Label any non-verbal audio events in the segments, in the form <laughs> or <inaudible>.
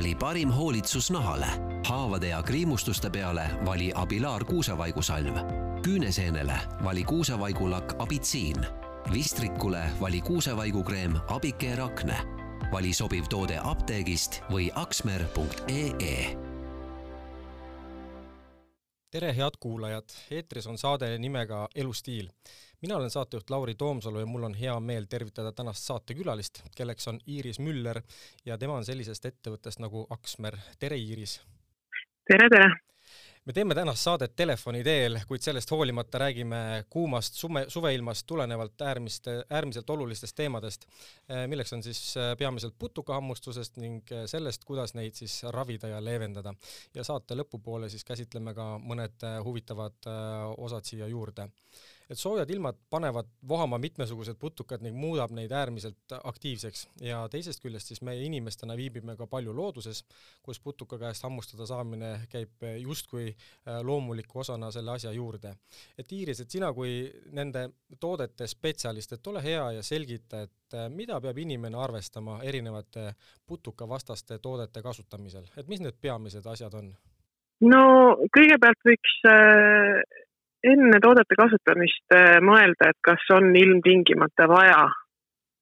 vali parim hoolitsus nahale. haavade ja kriimustuste peale vali Abilar kuusevaigusalv. küüneseenele vali kuusevaigulakk Abitsiin. vistrikule vali kuusevaigukreem Abicare Akne. vali sobiv toode apteegist või aksmer.ee tere, head kuulajad, eetris on saade nimega Elustiil mina olen saatejuht Lauri Toomsalu ja mul on hea meel tervitada tänast saatekülalist, kelleks on Iiris Müller ja tema on sellisest ettevõttest nagu Aksmer. tere, Iiris! tere, tere! me teeme tänast saadet telefoni teel, kuid sellest hoolimata räägime kuumast sume, suveilmast tulenevalt äärmiste, äärmiselt olulistest teemadest, eh, milleks on siis eh, peamiselt putukahammustusest ning eh, sellest, kuidas neid siis ravida ja leevendada. ja saate lõpupoole siis käsitleme ka mõned huvitavad osad siia juurde et soojad ilmad panevad vohama mitmesugused putukad ning muudab neid äärmiselt aktiivseks ja teisest küljest siis meie inimestena viibime ka palju looduses, kus putuka käest hammustada saamine käib justkui äh, loomuliku osana selle asja juurde. et Iiris, et sina kui nende toodete spetsialist, et ole hea ja selgita, et äh, mida peab inimene arvestama erinevate putukavastaste toodete kasutamisel, et mis need peamised asjad on? no kõigepealt võiks äh, enne toodete kasutamist äh, mõelda, et kas on ilmtingimata vaja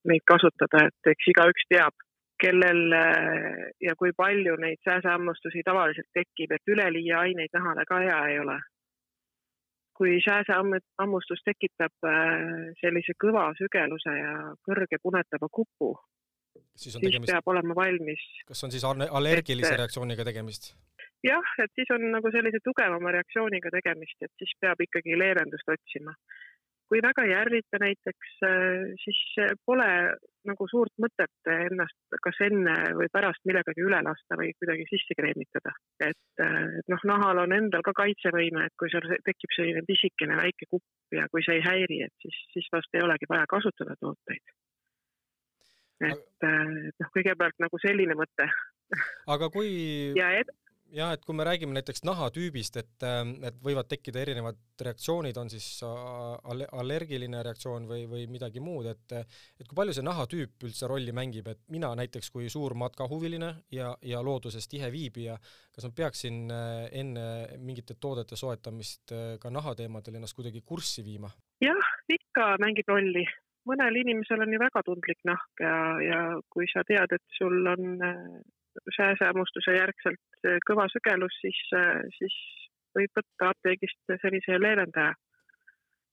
neid kasutada, et eks igaüks teab, kellel äh, ja kui palju neid sääsehammustusi tavaliselt tekib, et üleliia aineid nahale ka hea ei ole. kui sääsehammustus tekitab äh, sellise kõva sügeluse ja kõrge punetava kupu, siis, siis tegemist... peab olema valmis. kas on siis allergilise et... reaktsiooniga tegemist? jah, et siis on nagu sellise tugevama reaktsiooniga tegemist, et siis peab ikkagi leevendust otsima. kui väga ei ärrita näiteks, äh, siis pole nagu suurt mõtet ennast kas enne või pärast millegagi üle lasta või kuidagi sisse kreemitada. et, äh, et noh, nahal on endal ka kaitsevõime, et kui seal tekib selline pisikene väike kupp ja kui see ei häiri, et siis, siis vast ei olegi vaja kasutada tooteid. Et, äh, et noh, kõigepealt nagu selline mõte. aga kui ja ed jah, et kui me räägime näiteks nahatüübist, et, ähm, et võivad tekkida erinevad reaktsioonid, on siis allergiline reaktsioon või, või midagi muud, et et kui palju see nahatüüp üldse rolli mängib, et mina näiteks kui suur matkahuviline ja, ja looduses tihe viibija, kas ma peaksin äh, enne mingite toodete soetamist äh, ka nahateemadel ennast kuidagi kurssi viima? jah, ikka mängib rolli mõnel inimesel on ju väga tundlik nahk ja, ja kui sa tead, et sul on sääsehammustuse järgselt kõva sügelus, siis, siis võib võtta apteegist sellise leevendaja.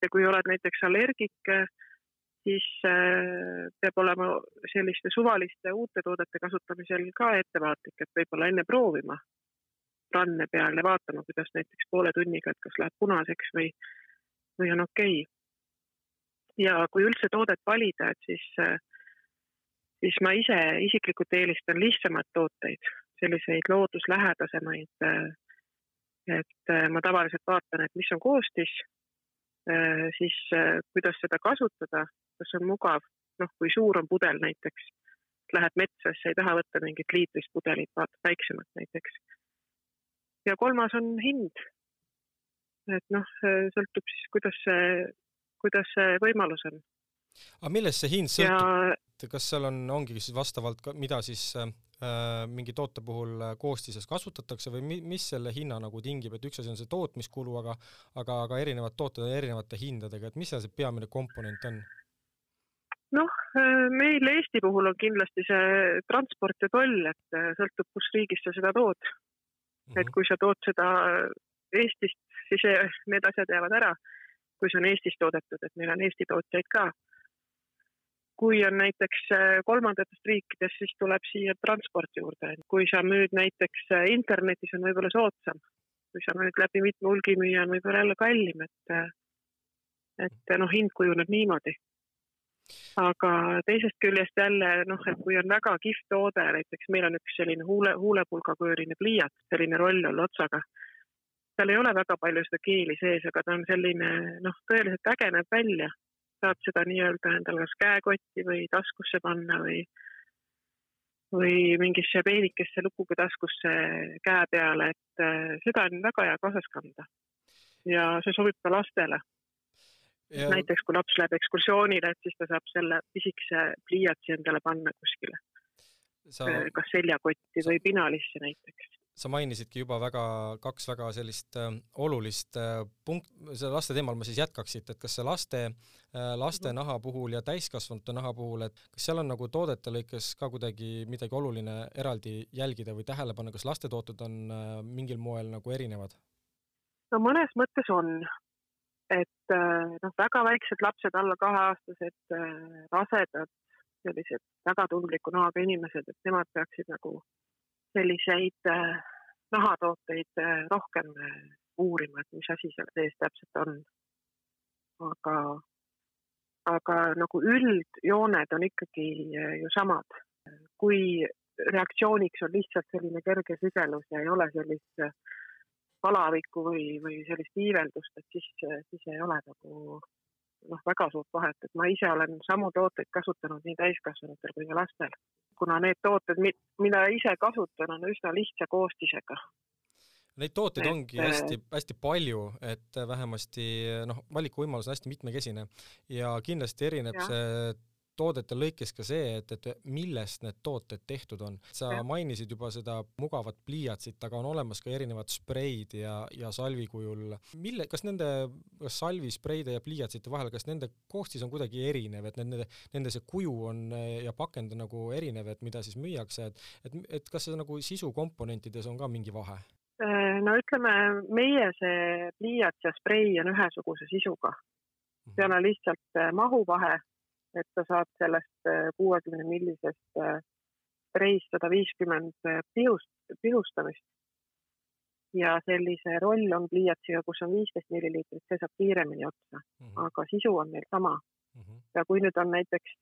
ja kui oled näiteks allergik, siis äh, peab olema selliste suvaliste uute toodete kasutamisel ka ettevaatlik, et võib-olla enne proovima ranne peal ja vaatama, kuidas näiteks poole tunniga, et kas läheb punaseks või, või on okei okay. Ja kui üldse toodet valida, et siis äh, siis ma ise isiklikult eelistan lihtsamaid tooteid, selliseid looduslähedasemaid. Äh, et äh, ma tavaliselt vaatan, et mis on koostis, siis kuidas seda kasutada, kas on mugav, noh, kui suur on pudel näiteks, lähed metsasse, ei taha võtta mingit liitrist pudelit, vaatad väiksemat näiteks. ja kolmas on hind. et noh, sõltub siis, kuidas see, kuidas see võimalus on aga millest see hind sõltub ja..., kas seal on, ongi siis vastavalt, mida siis äh, mingi toote puhul äh, koostises kasutatakse või mi, mis selle hinna nagu tingib, et üks asi on see tootmiskulu, aga aga, aga erinevad tooted on erinevate hindadega, et mis seal see peamine komponent on? noh, äh, meil Eesti puhul on kindlasti see transport ja toll, et äh, sõltub, kus riigis sa seda tood mm. -hmm. et kui sa tood seda Eestist, siis need asjad jäävad ära. Kui see on Eestis toodetud, et meil on Eesti tootjaid ka kui on näiteks äh, kolmandatest riikidest, siis tuleb siia transport juurde. kui sa müüd näiteks äh, internetis, on võib-olla soodsam. kui sa müüd läbi mitme hulgimüüja, on võib-olla jälle kallim, et, äh, et noh, hind kujuneb niimoodi. aga teisest küljest jälle noh, et kui on väga kihvt toode, näiteks meil on üks selline huule, huulepulgakööline pliiats, selline roll-all otsaga seal ei ole väga palju seda keeli sees, aga ta on selline noh, tõeliselt äge näeb välja saad seda nii-öelda endale kas käekotti või taskusse panna või, või mingisse peenikesse lukuga taskusse käe peale, et äh, seda on väga hea kaasas kanda. ja see sobib ka lastele. Ja... näiteks kui laps läheb ekskursioonile, et siis ta saab selle pisikese pliiatsi endale panna kuskile sa, kas seljakotti või pinalisse näiteks sa mainisidki juba väga, kaks väga sellist äh, olulist äh, punkt, selle laste teemal ma siis jätkaks siit, et kas see laste äh,, laste mhm. naha puhul ja täiskasvanute naha puhul, et kas seal on nagu toodete lõikes ka kuidagi midagi oluline eraldi jälgida või tähele panna, kas lastetooted on äh, mingil moel nagu erinevad? no mõnes mõttes on, et äh, noh, väga väiksed lapsed, alla kaheaastased äh, rasedad, sellised väga tundliku nahaga inimesed, et nemad peaksid nagu selliseid äh, nahatooteid äh, rohkem äh, uurima, et mis asi seal sees täpselt on. aga, aga nagu üldjooned on ikkagi ju samad. kui reaktsiooniks on lihtsalt selline kerge sügelus ja ei ole sellist palavikku või, või sellist iiveldust, et siis, siis ei ole nagu noh, väga suurt vahet, et ma ise olen samu tooteid kasutanud nii täiskasvanutel kui ka lastel kuna need tooted, mida ise kasutan, on üsna lihtsa koostisega. Neid tooteid ongi hästi-hästi äh, palju, et vähemasti noh, valikuvõimalus on hästi mitmekesine ja kindlasti erineb ja. see toodete lõikes ka see, et, et millest need tooted tehtud on. sa ja. mainisid juba seda mugavat pliiatsit, aga on olemas ka erinevad spreid ja, ja salvi kujul. mille, kas nende, kas salvi, spreide ja pliiatsite vahel, kas nende koostis on kuidagi erinev, et nende, nende see kuju on ja pakend on nagu erinev, et mida siis müüakse, et, et, et kas see nagu sisukomponentides on ka mingi vahe? Äh, no ütleme, meie see pliiats ja sprei on ühesuguse sisuga. Seal on lihtsalt äh, mahuvahe et sa saad sellest äh, kuuekümne millisest äh, spreist sada viiskümmend äh, pihust, pihustamist. ja sellise roll on pliiatsiga, kus on viisteist milliliitrit, see saab kiiremini otsa mm, -hmm. aga sisu on neil sama mm. -hmm. ja kui nüüd on näiteks,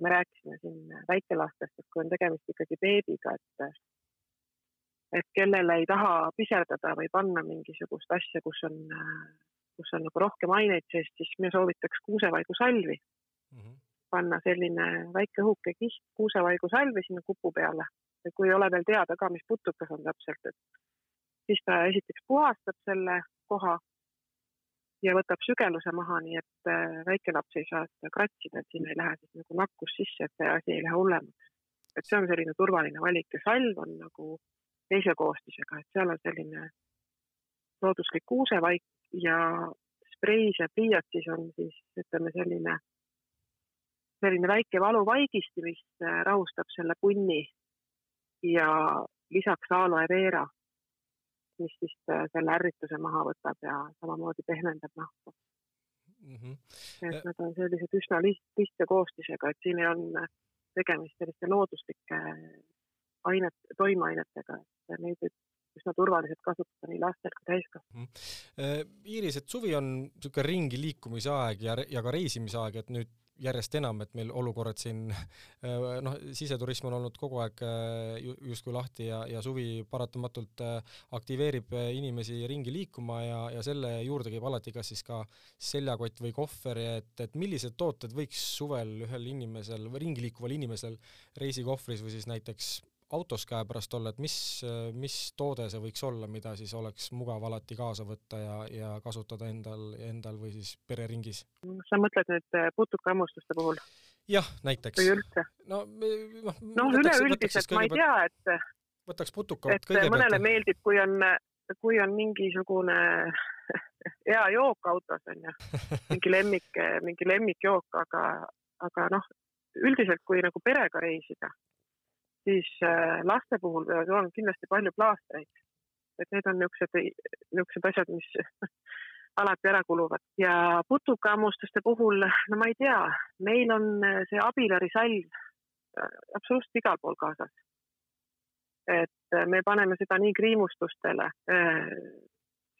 me rääkisime siin väikelastest, et kui on tegemist ikkagi beebiga, et et kellele ei taha piserdada või panna mingisugust asja, kus on, kus on nagu rohkem aineid sees, siis me soovitaks kuusevaigu salvi mm. -hmm panna selline väike õhuke kiht kuusevaigu salvi sinna kupu peale. kui ei ole veel teada ka, mis putukas on täpselt, et siis ta esiteks puhastab selle koha ja võtab sügeluse maha, nii et äh, väike laps ei saa seda kratsida, et sinna ei lähe siis nagu nakkus sisse, et see asi ei lähe hullemaks. et see on selline turvaline valik ja salv on nagu teise koostisega, et seal on selline looduslik kuusevaik ja spreis ja pliiatsis on siis ütleme selline selline väike valuvaigisti, mis äh, rahustab selle punni ja lisaks aloe vera, mis siis äh, selle ärrituse maha võtab ja samamoodi pehmendab nahka mm. -hmm. et nad on sellised üsna lihtsa koostisega, et siin on tegemist selliste looduslike ainet, toimeainetega, et neid võib üsna turvaliselt kasutada nii lastel kui täiskasvanutel mm. -hmm. Iiris, et suvi on niisugune ringi liikumise aeg ja, ja ka reisimise aeg, et nüüd järjest enam, et meil olukorrad siin <laughs> äh, noh, siseturism on olnud kogu aeg äh, justkui lahti ja, ja suvi paratamatult äh, aktiveerib inimesi ringi liikuma ja, ja selle juurde käib alati kas siis ka seljakott või kohver, et, et millised tooted võiks suvel ühel inimesel või ringi liikuval inimesel reisikohvris või siis näiteks autos käepärast olla, et mis, mis toode see võiks olla, mida siis oleks mugav alati kaasa võtta ja, ja kasutada endal, endal või siis pereringis? sa mõtled nüüd äh, putukahammustuste puhul? jah, näiteks. või üldse? no noh no, üleüldiselt ma ei tea, et võtaks putuka et mõnele meeldib, kui on, kui on mingisugune <laughs> hea jook autos onju, mingi <laughs> lemmik, mingi lemmikjook, aga, aga noh, üldiselt kui nagu perega reisida, siis äh, laste puhul peavad olema kindlasti palju plaastreid. et need on niisugused, niisugused asjad, mis <laughs> alati ära kuluvad ja putukahammustuste puhul, no ma ei tea, meil on äh, see abilari salv äh, absoluutselt igal pool kaasas. et me paneme seda nii kriimustustele,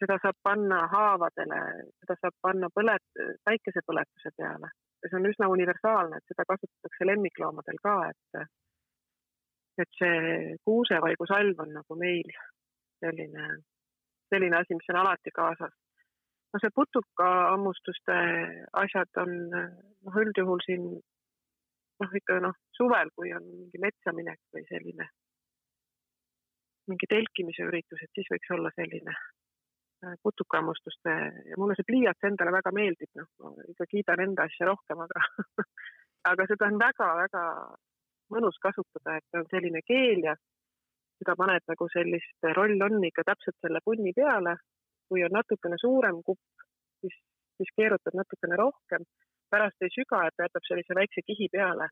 seda saab panna haavadele, seda saab panna põlet-, päikesepõletuse peale. see on üsna universaalne, et seda kasutatakse lemmikloomadel ka, et et see kuusevaigu salv on nagu meil selline, selline asi, mis on alati kaasas. no see putukahammustuste asjad on noh, üldjuhul siin noh, ikka noh, suvel, kui on mingi metsaminek või selline mingi telkimise üritus, et siis võiks olla selline äh, putukahammustuste ja mulle see pliiats endale väga meeldib, noh, ma ikka kiidan enda asja rohkem, aga <laughs> aga seda on väga-väga mõnus kasutada, et on selline keel ja seda paned nagu sellist roll-on'iga täpselt selle punni peale. kui on natukene suurem kupp, siis, siis keerutad natukene rohkem, pärast ei süga, et ta jätab sellise väikse kihi peale.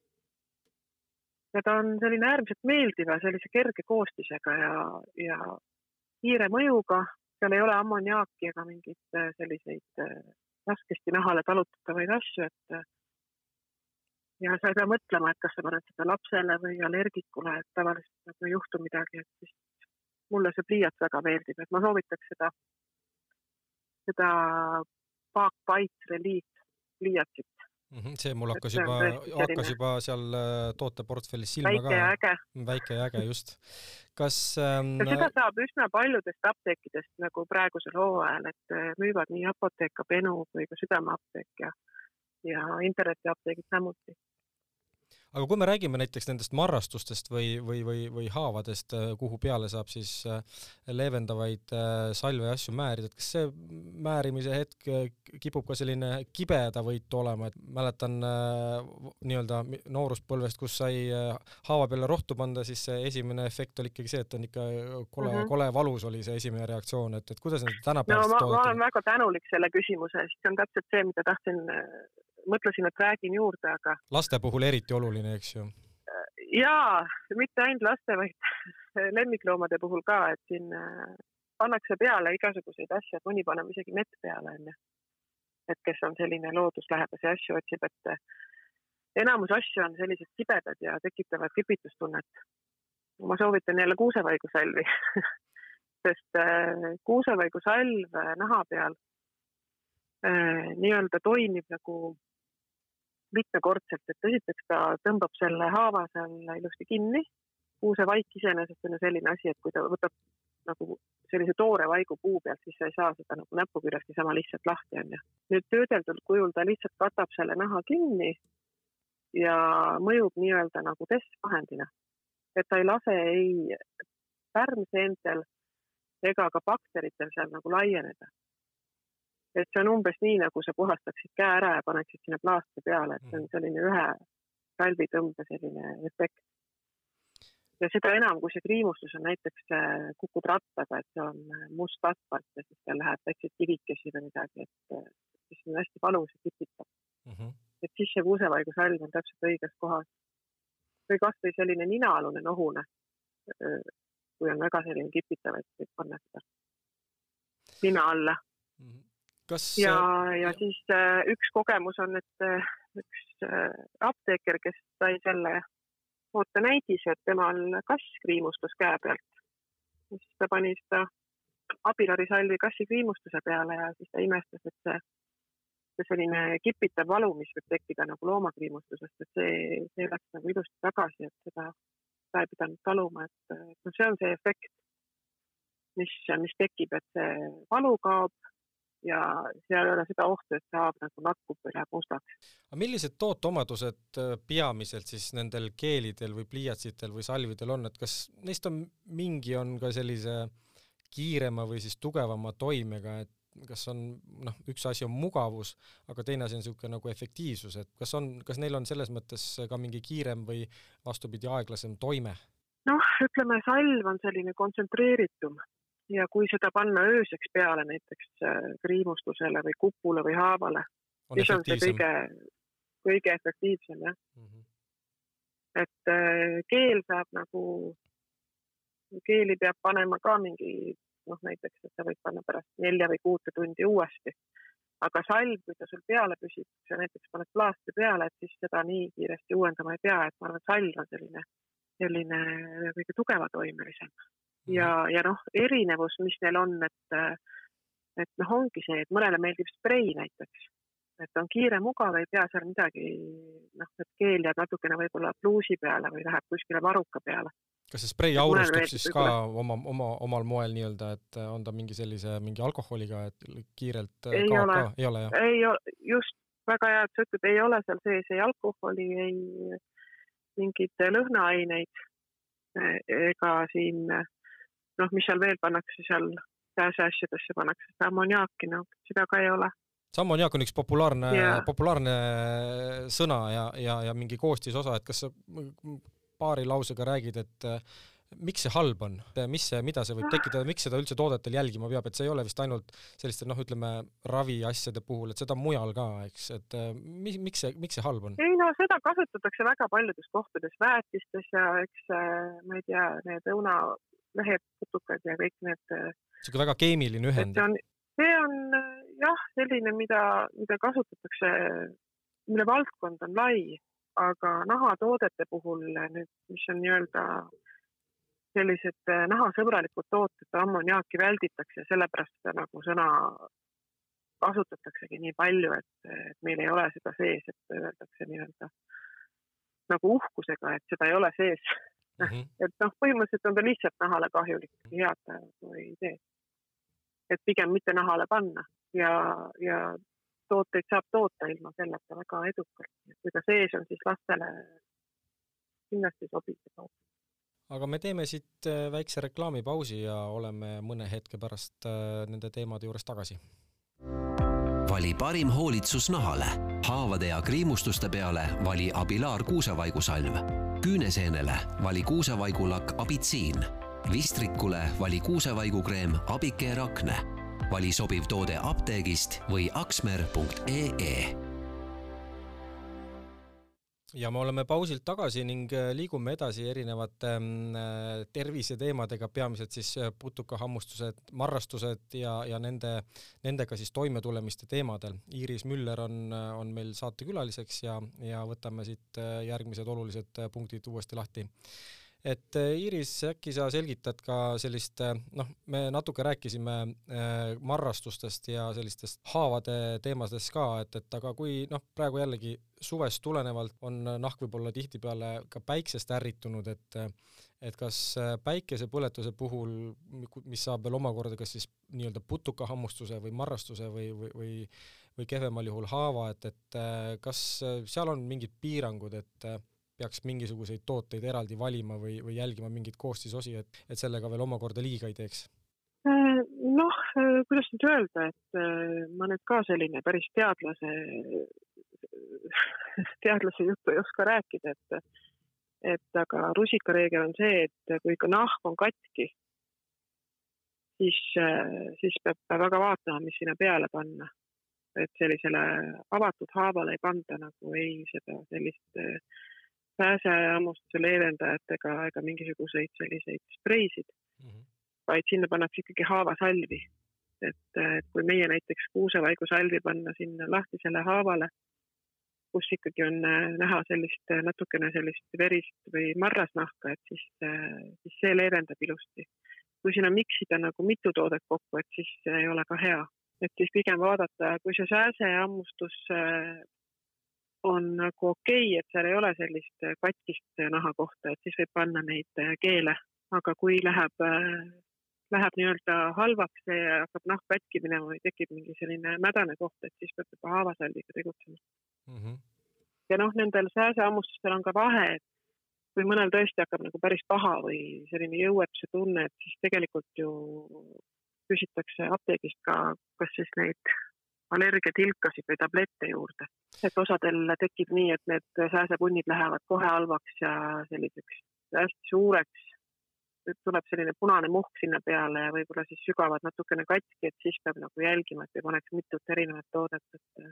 ja ta on selline äärmiselt meeldiva, sellise kerge koostisega ja, ja kiire mõjuga, seal ei ole ammoniaaki ega mingeid äh, selliseid äh, raskesti nahale talutatavaid asju, et äh, ja sa ei pea mõtlema, et kas sa paned seda lapsele või allergikule, et tavaliselt nagu ei juhtu midagi, et siis mulle see pliiats väga meeldib, et ma soovitaks seda, seda Park Bite Relief pliiatsit Mhm, see mul hakkas juba, hakkas juba seal äh, tooteportfellis silma väike ka. väike ja äge. väike ja äge, just. kas ähm, ja seda saab üsna paljudest apteekidest nagu praegusel hooajal, et äh, müüvad nii Apotheka, Benu kui ka Südameapteek ja, ja internetiapteegid samuti aga kui me räägime näiteks nendest marrastustest või, või, või, või haavadest, äh, kuhu peale saab siis äh, leevendavaid äh, salve ja asju määrida, et kas see määrimise hetk kipub ka selline kibedavõitu olema, et mäletan nii-öelda nooruspõlvest, kus sai haava peale rohtu panda, siis see esimene efekt oli ikkagi see, et on ikka kole mm, -hmm. kole valus oli see esimene reaktsioon, et, et kuidas need tänapäevased no, ma, ma olen väga tänulik selle küsimuse eest, see on täpselt see, mida tahtsin mõtlesin, et räägin juurde, aga. laste puhul eriti oluline, eks ju? jaa, mitte ainult laste, vaid <laughs> lemmikloomade puhul ka, et siin äh, pannakse peale igasuguseid asju, et mõni paneb isegi mett peale, onju. et kes on selline looduslähedasi asju otsib, et äh, enamus asju on sellised sibedad ja tekitavad kipitustunnet. ma soovitan jälle kuusevaigusalvi <laughs> sest äh, kuusevaigusalv naha peal nii-öelda toimib nagu mitmekordselt, et esiteks ta tõmbab selle haava seal ilusti kinni. kuusevaik iseenesest on ju selline asi, et kui ta võtab nagu sellise toore vaigu puu pealt, siis sa ei saa seda nagu näpuküljest niisama lihtsalt lahti, onju. nüüd töödeldud kujul ta lihtsalt katab selle naha kinni ja mõjub nii-öelda nagu testvahendina. et ta ei lase ei pärmseentel ega ka bakteritel seal nagu laieneda et see on umbes nii, nagu sa puhastaksid käe ära ja paneksid sinna plaastri peale, et see on mm. selline ühe salvitõmbe selline efekt. ja seda enam, kui see kriimustus on näiteks, äh, kukud rattaga, et see on äh, must asfalt ja siis seal läheb väikseid kivikesi või midagi, et äh, siis on hästi valus ja kipitab mm. -hmm. et siis see kuusevaigusalv on täpselt õiges kohas. või kasvõi selline ninaalune nohune, kui on väga selline kipitav, et võib panna seda nina alla mm. -hmm kas ja, ja siis äh, üks kogemus on, et äh, üks äh, apteeker, kes sai selle ootenäidise, et temal kass kriimustas käe pealt. siis ta pani seda abilarisalvi kassi kriimustuse peale ja siis ta imestas, et see, see selline kipitav valu, mis võib tekkida nagu loomakriimustusest, et see, see läks nagu ilusti tagasi, et seda, seda ei pidanud taluma, et noh, see on see efekt, mis, mis tekib, et see valu kaob ja seal ei ole seda ohtu, et saab nagu nakkub või läheb mustaks. aga millised tooteomadused äh, peamiselt siis nendel keelidel või pliiatsitel või salvidel on, et kas neist on mingi, on ka sellise kiirema või siis tugevama toimega, et kas on noh, üks asi on mugavus, aga teine asi on niisugune nagu efektiivsus, et kas on, kas neil on selles mõttes ka mingi kiirem või vastupidi, aeglasem toime? noh, ütleme salv on selline kontsentreeritum ja kui seda panna ööseks peale näiteks äh, kriimustusele või kupule või haavale, siis on see kõige, kõige efektiivsem jah mm. -hmm. et äh, keel saab nagu, keeli peab panema ka mingi noh, näiteks, et sa võid panna pärast nelja või kuute tundi uuesti. aga salv, kui ta sul peale püsib, sa näiteks paned plaastri peale, et siis seda nii kiiresti uuendama ei pea, et ma arvan, et salv on selline, selline kõige tugevatoimelisem ja, ja noh, erinevus, mis neil on, et, et noh, ongi see, et mõnele meeldib sprei näiteks, et on kiire, mugav, ei pea seal midagi, noh, et keel jääb natukene võib-olla pluusi peale või läheb kuskile varuka peale. kas see sprei aurustab siis ka oma, oma, omal moel nii-öelda, et on ta mingi sellise, mingi alkoholiga, et kiirelt ei kaob ole, ka, ei ole jah? ei ole, just, väga hea, et sa ütled, ei ole seal sees ei alkoholi, ei mingeid lõhnaaineid ega siin noh, mis seal veel pannakse seal pääseasjadesse pannakse seda ammoniaaki, no seda ka ei ole. ammoniaak on üks populaarne yeah., populaarne sõna ja, ja, ja mingi koostisosa, et kas sa paari lausega räägid, et miks see halb on, mis see, mida see võib tekitada, miks seda üldse toodetel jälgima peab, et see ei ole vist ainult selliste noh, ütleme raviasjade puhul, et seda mujal ka, eks, et äh, mi, miks see, miks see halb on? ei no seda kasutatakse väga paljudes kohtades, väetistes ja eks äh, ma ei tea, need õunamehed, putukad ja kõik need. niisugune äh, väga keemiline ühend. see on, see on jah, selline, mida, mida kasutatakse, mille valdkond on lai, aga nahatoodete puhul nüüd, mis on nii-öelda sellised äh, nahasõbralikud tooted, ammoniaaki välditakse, sellepärast seda nagu sõna kasutataksegi nii palju, et, et meil ei ole seda sees, et öeldakse nii-öelda nagu uhkusega, et seda ei ole sees mm. -hmm. et noh, põhimõtteliselt on ta lihtsalt nahale kahjulik, head ta nagu ei tee. et pigem mitte nahale panna ja, ja tooteid saab toota ilma selleta väga edukalt. kui ta sees on, siis lastele kindlasti sobib see toot aga me teeme siit äh, väikse reklaamipausi ja oleme mõne hetke pärast äh, nende teemade juures tagasi. vali parim hoolitsus nahale. haavade ja kriimustuste peale vali Abilar kuusavaigusalv. Küüneseenele vali kuusevaigulakk Abitsiin. vistrikule vali kuusevaigukreem Abicare akne. vali sobiv toode apteegist või aksmer.ee ja me oleme pausilt tagasi ning äh, liigume edasi erinevate mm, äh, terviseteemadega, peamiselt siis äh, putukahammustused, marrastused ja, ja nende, nendega siis toimetulemiste teemadel. Iiris Müller on, on meil saatekülaliseks ja, ja võtame siit järgmised olulised punktid uuesti lahti et äh, Iiris, äkki sa selgitad ka sellist, äh, noh, me natuke rääkisime äh, marrastustest ja sellistest haavade teemadest ka, et, et aga kui noh, praegu jällegi suvest tulenevalt on nahk võib-olla tihtipeale ka päiksest ärritunud, et et kas päikesepõletuse puhul, mis saab veel omakorda kas siis nii-öelda putukahammustuse või marrastuse või, või, või või kehvemal juhul haava, et, et kas seal on mingid piirangud, et peaks mingisuguseid tooteid eraldi valima või, või jälgima mingeid koostisosi, et, et sellega veel omakorda liiga ei teeks? Äh, noh, äh, kuidas nüüd öelda, et äh, ma nüüd ka selline päris teadlase, <laughs> teadlase juttu ei oska rääkida, et, et aga rusikareegel on see, et kui ikka nahk on katki, siis, siis peab väga vaatama, mis sinna peale panna. et sellisele avatud haavale ei panda nagu ei seda sellist pääsehammustuse leevendajat ega, ega mingisuguseid selliseid spreisid mm, -hmm. vaid sinna pannakse ikkagi haavasalvi. et, et kui meie näiteks kuusevaigusalvi panna sinna lahtisele haavale, kus ikkagi on äh, näha sellist äh, natukene sellist verist või marrasnahka, et siis, äh, siis see leevendab ilusti. kui sinna miksida nagu mitu toodet kokku, et siis ei ole ka hea, et siis pigem vaadata, kui see sääsehammustus on nagu okei okay,, et seal ei ole sellist äh, katkist äh, naha kohta, et siis võib panna neid äh, keele, aga kui läheb, läheb nii-öelda halvaks ja hakkab nahk katki minema või tekib mingi selline mädane koht, et siis peab juba haavasalviga tegutsema mm. -hmm. ja noh, nendel sääsehammustustel on ka vahe, et kui mõnel tõesti hakkab nagu päris paha või selline jõuetuse tunne, et siis tegelikult ju küsitakse apteegist ka, kas siis neid allergiatilkasid või tablette juurde. et osadel tekib nii, et need sääsepunnid lähevad kohe halvaks ja selliseks hästi suureks. tuleb selline punane muhk sinna peale ja võib-olla siis sügavad natukene katki, et siis peab nagu jälgima, et ei paneks mitut erinevat toodet, et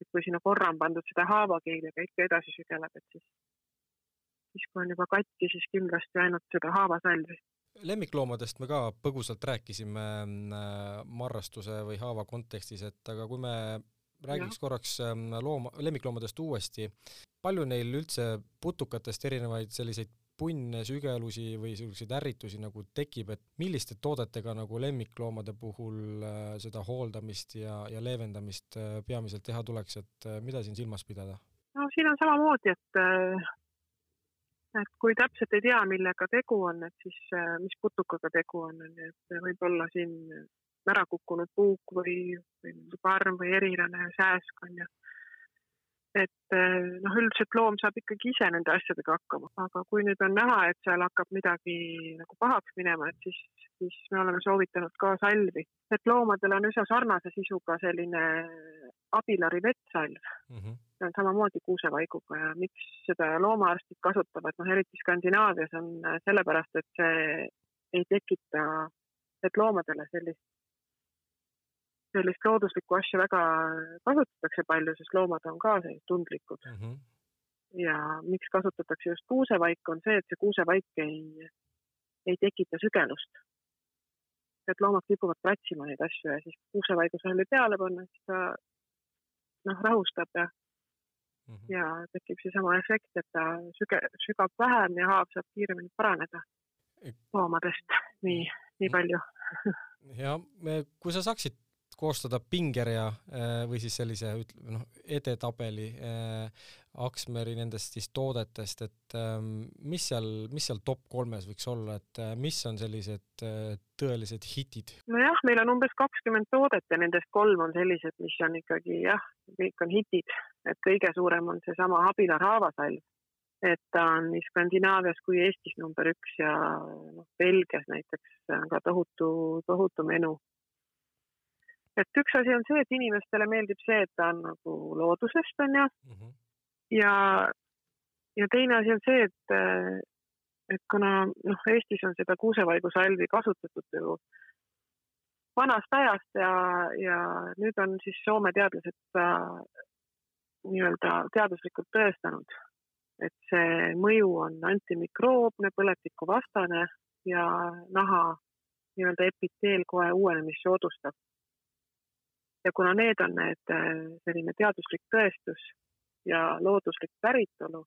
et kui sinna korra on pandud seda haavakeeliga ikka edasi sügeleb, et siis, siis kui on juba katki, siis kindlasti ainult seda haavasalvi lemmikloomadest me ka põgusalt rääkisime äh, marrastuse või haava kontekstis, et aga kui me räägiks ja. korraks ähm, looma, lemmikloomadest uuesti, palju neil üldse putukatest erinevaid selliseid punne, sügelusi või selliseid ärritusi nagu tekib, et milliste toodetega nagu lemmikloomade puhul äh, seda hooldamist ja, ja leevendamist äh, peamiselt teha tuleks, et mida siin silmas pidada? no siin on samamoodi, et et kui täpselt ei tea, millega tegu on, et siis äh, mis putukaga tegu on, on ju, et võib-olla siin ära kukkunud puuk või, või parm või erilane sääsk on ju. Et noh, üldiselt loom saab ikkagi ise nende asjadega hakkama, aga kui nüüd on näha, et seal hakkab midagi nagu pahaks minema, et siis, siis me oleme soovitanud ka salvi. et loomadel on üsna sarnase sisuga selline abilari vettsalv mm. -hmm. see on samamoodi kuusevaiguga ja miks seda loomaarstid kasutavad, noh eriti Skandinaavias on sellepärast, et see ei tekita, et loomadele sellist sellist looduslikku asja väga kasutatakse palju, sest loomad on ka sellised tundlikud mm. -hmm. ja miks kasutatakse just kuusevaik, on see, et see kuusevaik ei, ei tekita sügelust. et loomad kipuvad kratsima neid asju ja siis kuusevaigu salli peale panna, siis ta noh, rahustab ja mm, -hmm. ja tekib seesama efekt, et ta süge, sügab vähem ja haav saab kiiremini paraneda loomadest nii, nii palju ja kui sa saaksid koostada pingerea äh, või siis sellise ütleme noh, edetabeli äh, Aksmeri nendest siis toodetest, et ähm, mis seal, mis seal top kolmes võiks olla, et äh, mis on sellised tõelised hitid? nojah, meil on umbes kakskümmend toodet ja nendest kolm on sellised, mis on ikkagi jah, kõik on hitid, et kõige suurem on seesama Abilar haavasalv, et ta on nii Skandinaavias kui Eestis number üks ja noh, Belgias näiteks on ka tohutu, tohutu menu et üks asi on see, et inimestele meeldib see, et ta on nagu loodusest, on ju mm. -hmm. ja, ja teine asi on see, et, et kuna noh, Eestis on seda kuusevaigusalvi kasutatud ju vanast ajast ja, ja nüüd on siis Soome teadlased nii-öelda teaduslikult tõestanud, et see mõju on antimikroobne, põletikuvastane ja naha nii-öelda epiteelkoe uuenemist soodustav ja kuna need on need äh, selline teaduslik tõestus ja looduslik päritolu,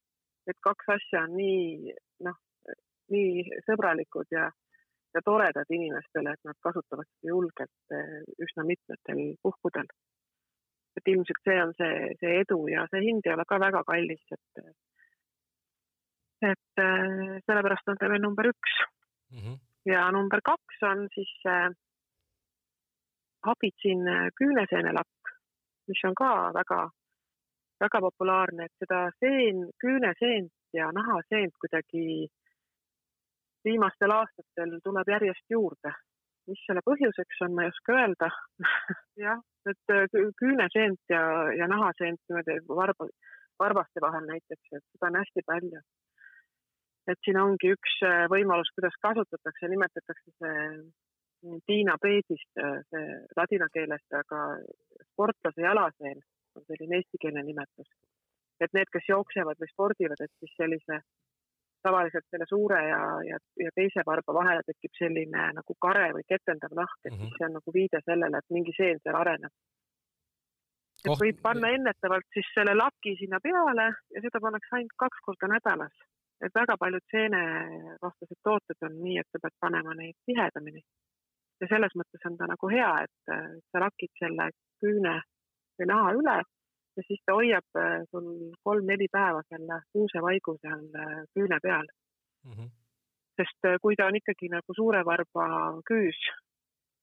et kaks asja on nii noh, nii sõbralikud ja, ja toredad inimestele, et nad kasutavad seda julgelt äh, üsna mitmetel puhkudel. et ilmselt see on see, see edu ja see hind ei ole ka väga kallis, et et äh, sellepärast on ta meil number üks mm. -hmm. ja number kaks on siis abitsin äh, küüneseenelakk, mis on ka väga, väga populaarne, et seda seen, küüneseent ja nahaseent kuidagi viimastel aastatel tuleb järjest juurde. mis selle põhjuseks on, ma ei oska öelda <laughs> jah, et äh, küüneseent ja, ja nahaseent niimoodi varba, varbaste vahel näiteks, et seda on hästi palju. et siin ongi üks äh, võimalus, kuidas kasutatakse, nimetatakse see Tiina Peedist, äh, see ladina keelest, aga sportlase jalaseel on selline eestikeelne nimetus. et need, kes jooksevad või spordivad, et siis sellise tavaliselt selle suure ja, ja, ja teise varba vahele tekib selline nagu kare või ketendav nahk, et mm -hmm. siis see on nagu viide sellele, et mingi seen seal areneb. et Koht... võib panna ennetavalt siis selle laki sinna peale ja seda pannakse ainult kaks korda nädalas. et väga paljud seenevastased tooted on nii, et sa pead panema neid tihedamini ja selles mõttes on ta nagu hea, et sa lakid selle küüne või naha üle ja siis ta hoiab äh, sul kolm-neli päeva selle kuusevaigu seal äh, küüne peal mm. -hmm. sest äh, kui ta on ikkagi nagu suure varba küüs,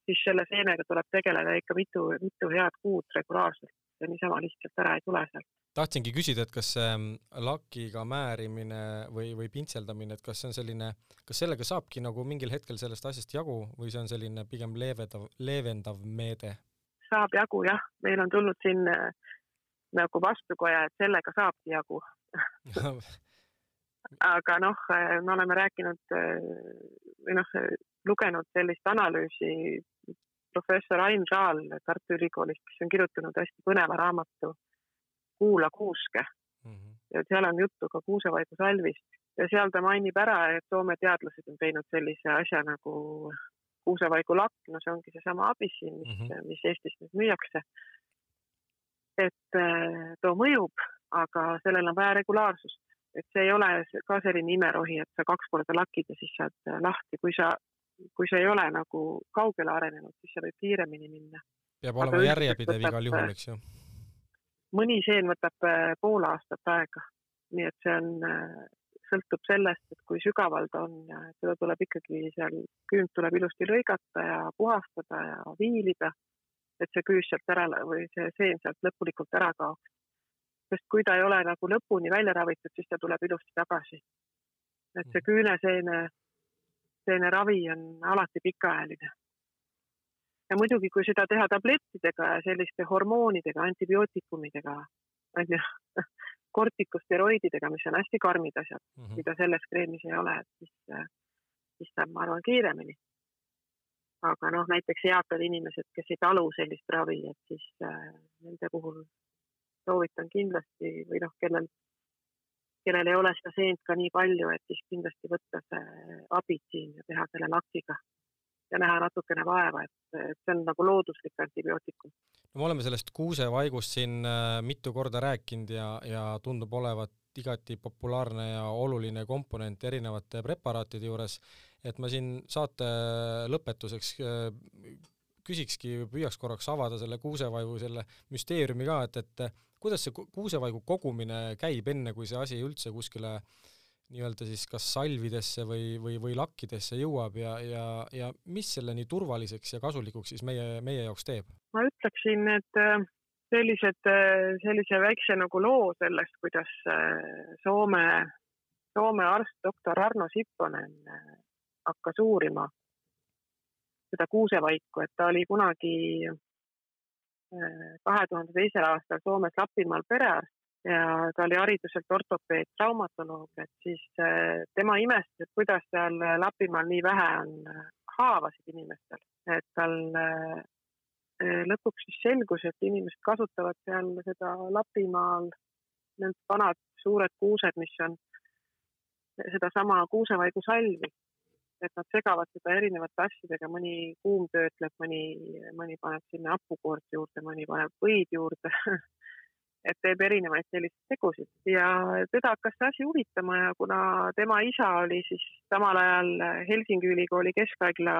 siis selle seenega tuleb tegeleda ikka mitu, mitu head kuud regulaarselt ja niisama lihtsalt ära ei tule sealt tahtsingi küsida, et kas see ähm, lakiga määrimine või, või pintseldamine, et kas see on selline, kas sellega saabki nagu mingil hetkel sellest asjast jagu või see on selline pigem leevendav, leevendav meede? saab jagu jah, meil on tulnud siin äh, nagu vastukoja, et sellega saabki jagu. <laughs> Aga noh, äh, me oleme rääkinud äh, või noh, lugenud sellist analüüsi professor Ain Raal Tartu Ülikoolist, kes on kirjutanud hästi põneva raamatu Kuula kuuske mm. -hmm. ja seal on juttu ka kuusevaigu salvist ja seal ta mainib ära, et Soome teadlased on teinud sellise asja nagu kuusevaigu lakk, no see ongi seesama abissin, mis mm, -hmm. mis Eestis nüüd müüakse. et äh, too mõjub, aga sellel on vaja regulaarsust, et see ei ole ka selline imerohi, et sa kaks korda lakid ja siis saad äh, lahti, kui sa, kui see ei ole nagu kaugele arenenud, siis see võib kiiremini minna. peab olema järjepidev igal juhul, eks ju mõni seen võtab äh, pool aastat aega, nii et see on, äh, sõltub sellest, et kui sügaval ta on ja seda tuleb ikkagi seal, küünt tuleb ilusti lõigata ja puhastada ja viilida, et see küüs sealt ära või see seen sealt lõplikult ära kaoks. sest kui ta ei ole nagu lõpuni välja ravitud, siis ta tuleb ilusti tagasi. et see küüneseene, seene ravi on alati pikaajaline. Ja muidugi, kui seda teha tablettidega ja selliste hormoonidega, antibiootikumidega, on ju, <laughs> kortikosteroididega, mis on hästi karmid asjad mm, -hmm. mida selles kreemis ei ole, siis, siis saab, ma arvan, kiiremini. aga noh, näiteks eakad inimesed, kes ei talu sellist ravi, et siis äh, nende puhul soovitan kindlasti või noh, kellel, kellel ei ole seda seent ka nii palju, et siis kindlasti võtta see abitsiin ja teha selle lakiga ja näha natukene vaeva, et, et see on nagu looduslik antibiootikum. no me oleme sellest kuusevaigust siin äh, mitu korda rääkinud ja, ja tundub olevat igati populaarne ja oluline komponent erinevate preparaatide juures, et ma siin saate lõpetuseks äh, küsikski, püüaks korraks avada selle kuusevaigu selle müsteeriumi ka, et, et kuidas see kuusevaigu kogumine käib, enne kui see asi üldse kuskile nii-öelda siis kas salvidesse või, või, või lakkidesse jõuab ja, ja, ja mis selle nii turvaliseks ja kasulikuks siis meie, meie jaoks teeb? ma ütleksin, et äh, sellised, äh, sellise väikse nagu loo sellest, kuidas äh, Soome, Soome arst doktor Arno Sipponen hakkas uurima seda kuusevaiku, et ta oli kunagi kahe tuhande teisel aastal Soomes Lapimaal perearst ja ta oli hariduselt ortopeed, traumatoloog, et siis äh, tema imestas, et kuidas seal Lapimaal nii vähe on äh, haavasid inimestel, et tal äh, lõpuks siis selgus, et inimesed kasutavad seal seda Lapimaal need vanad suured kuused, mis on sedasama kuusevaigu et nad segavad seda erinevate asjadega, mõni kuumtöötleb, mõni, mõni paneb sinna hapukoort juurde, mõni paneb võid juurde <laughs> et teeb erinevaid selliseid tegusid ja teda hakkas see asi huvitama ja kuna tema isa oli siis samal ajal Helsingi Ülikooli Keskhaigla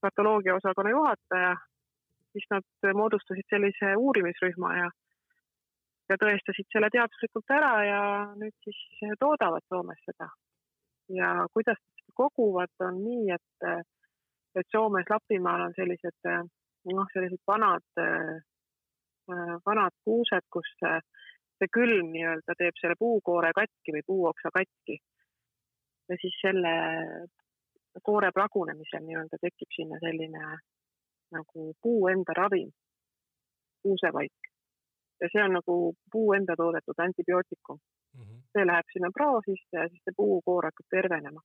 patoloogia osakonna juhataja, siis nad moodustasid sellise uurimisrühma ja ja tõestasid selle teaduslikult ära ja nüüd siis toodavad Soomes seda. ja kuidas koguvad, on nii, et, et Soomes Lapimaal on sellised noh, sellised vanad, vanad kuused, kus see külm nii-öelda teeb selle puukoore katki või puuoksa katki. ja siis selle koore pragunemisel nii-öelda tekib sinna selline nagu puu enda ravim, kuusevaik. ja see on nagu puu enda toodetud antibiootikum mm. -hmm. see läheb sinna proo sisse ja siis see puukoor hakkab tervenema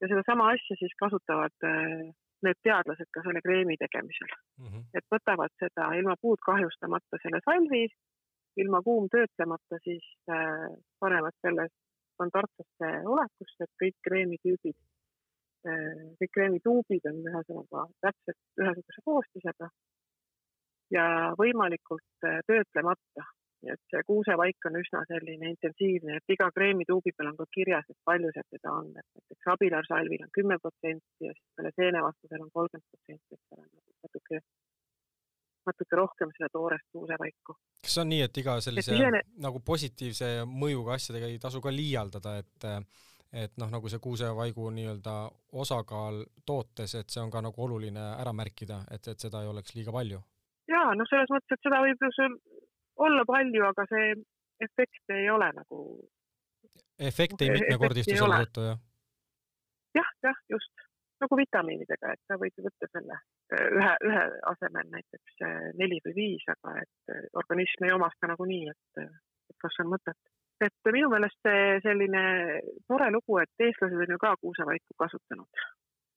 ja sedasama asja siis kasutavad äh, need teadlased ka selle kreemi tegemisel mm. -hmm. et võtavad seda ilma puud kahjustamata selle salvi, ilma kuumtöötlemata, siis äh, panevad selle standardsesse olekusse, et kõik kreemitüübid äh,, kõik kreemituubid on ühesõnaga täpselt ühesuguse koostisega ja võimalikult äh, töötlemata nii et see kuusevaik on üsna selline intensiivne, et iga kreemituubi peal on ka kirjas, et palju seal seda on, et näiteks abilarsalvil on kümme protsenti ja siis selle seenevastusel on kolmkümmend protsenti, et seal on natuke, natuke rohkem seda toorest kuusevaiku. kas on nii, et iga sellise et isene... nagu positiivse mõjuga asjadega ei tasu ka liialdada, et et noh, nagu see kuusevaigu nii-öelda osakaal tootes, et see on ka nagu oluline ära märkida, et, et seda ei oleks liiga palju? jaa, noh, selles mõttes, et seda võib ju sul olla palju, aga see efekt ei ole nagu. efekt ei mitmekordistu selle tõttu, jah? jah, jah, just nagu vitamiinidega, et sa võid võtta selle äh, ühe, ühe asemel näiteks äh, neli või viis, aga et äh, organism ei omasta nagunii, et, et kas on mõtet. et minu meelest see selline tore lugu, et eestlased on ju ka kuusevaiku kasutanud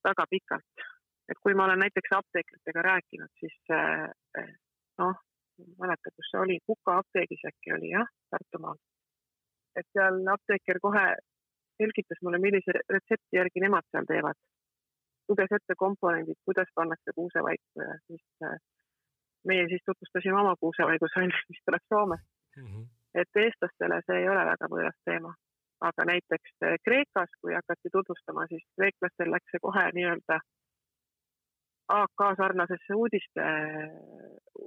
väga pikalt. et kui ma olen näiteks apteekritega rääkinud, siis noh, mäleta, kus see oli, Puka apteegis äkki oli jah, Tartumaal. et seal apteeker kohe selgitas mulle, millise retsepti järgi nemad seal teevad. luges ette komponendid, kuidas pannakse kuusevaiku ja siis äh, meie siis tutvustasime oma kuusevaigusalli, <laughs> mis tuleb Soomest mm. -hmm. et eestlastele see ei ole väga võõras teema, aga näiteks äh, Kreekas, kui hakati tutvustama, siis kreeklastel läks see kohe nii-öelda AK sarnasesse uudiste,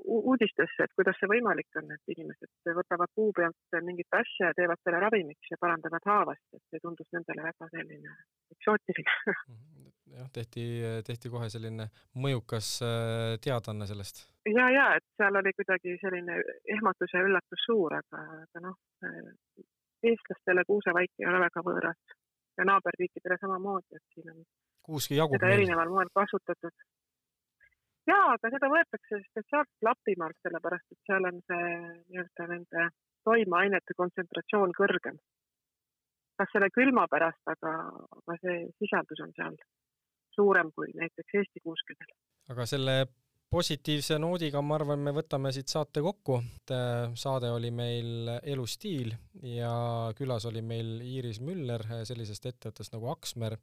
uudistesse, et kuidas see võimalik on, et inimesed võtavad puu pealt mingit asja ja teevad selle ravimiks ja parandavad haavast, et see tundus nendele väga selline eksootiline <laughs> mhm. jah, tehti, tehti kohe selline mõjukas äh, teadaanne sellest. ja, ja et seal oli kuidagi selline ehmatus ja üllatus suur, aga, aga noh, eestlastele kuusevaik ei ole väga võõras ja naaberriikidele samamoodi, et siin on kuuski jagub seda meil. erineval moel kasutatud. Jaa, aga seda võetakse spetsiaalselt Lapimaalt, sellepärast et seal on see nii-öelda nende toimeainete kontsentratsioon kõrgem. kas selle külma pärast, aga, aga see sisaldus on seal suurem kui näiteks Eesti kuuskedel. aga selle positiivse noodiga ma arvan, me võtame siit saate kokku. Äh, saade oli meil Elustiil ja külas oli meil Iiris Müller sellisest ettevõttest nagu Aksmer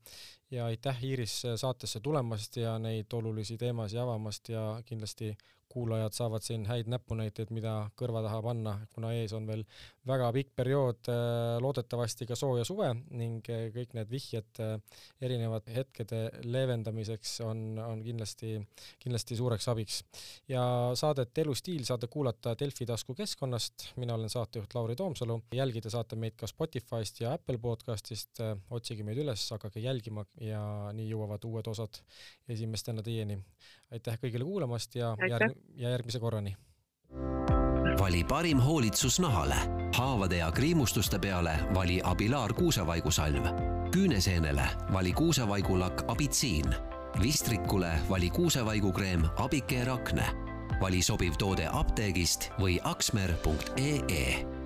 ja aitäh, Iiris, saatesse tulemast ja neid olulisi teemasid avamast ja kindlasti kuulajad saavad siin häid näpunäiteid, mida kõrva taha panna, kuna ees on veel väga pikk periood, äh, loodetavasti ka sooja suve ning äh, kõik need vihjed äh, erinevate hetkede leevendamiseks on, on kindlasti, kindlasti suureks abiks. ja saadet Elustiil saate kuulata Delfi taskukeskkonnast, mina olen saatejuht Lauri Toomsalu, jälgida saate meid ka Spotify'st ja Apple podcast'ist, otsige meid üles, hakake jälgima ja nii jõuavad uued osad esimestena teieni. aitäh kõigile kuulamast ja järg-, ja järgmise korrani. vali parim hoolitsus nahale. haavade ja kriimustuste peale vali Abilar kuusevaigusalv. küüneseenele vali kuusevaigulakk Abitsiin. vistrikule vali kuusevaigukreem Abike Rakne. vali sobiv toode apteegist või aksmer.ee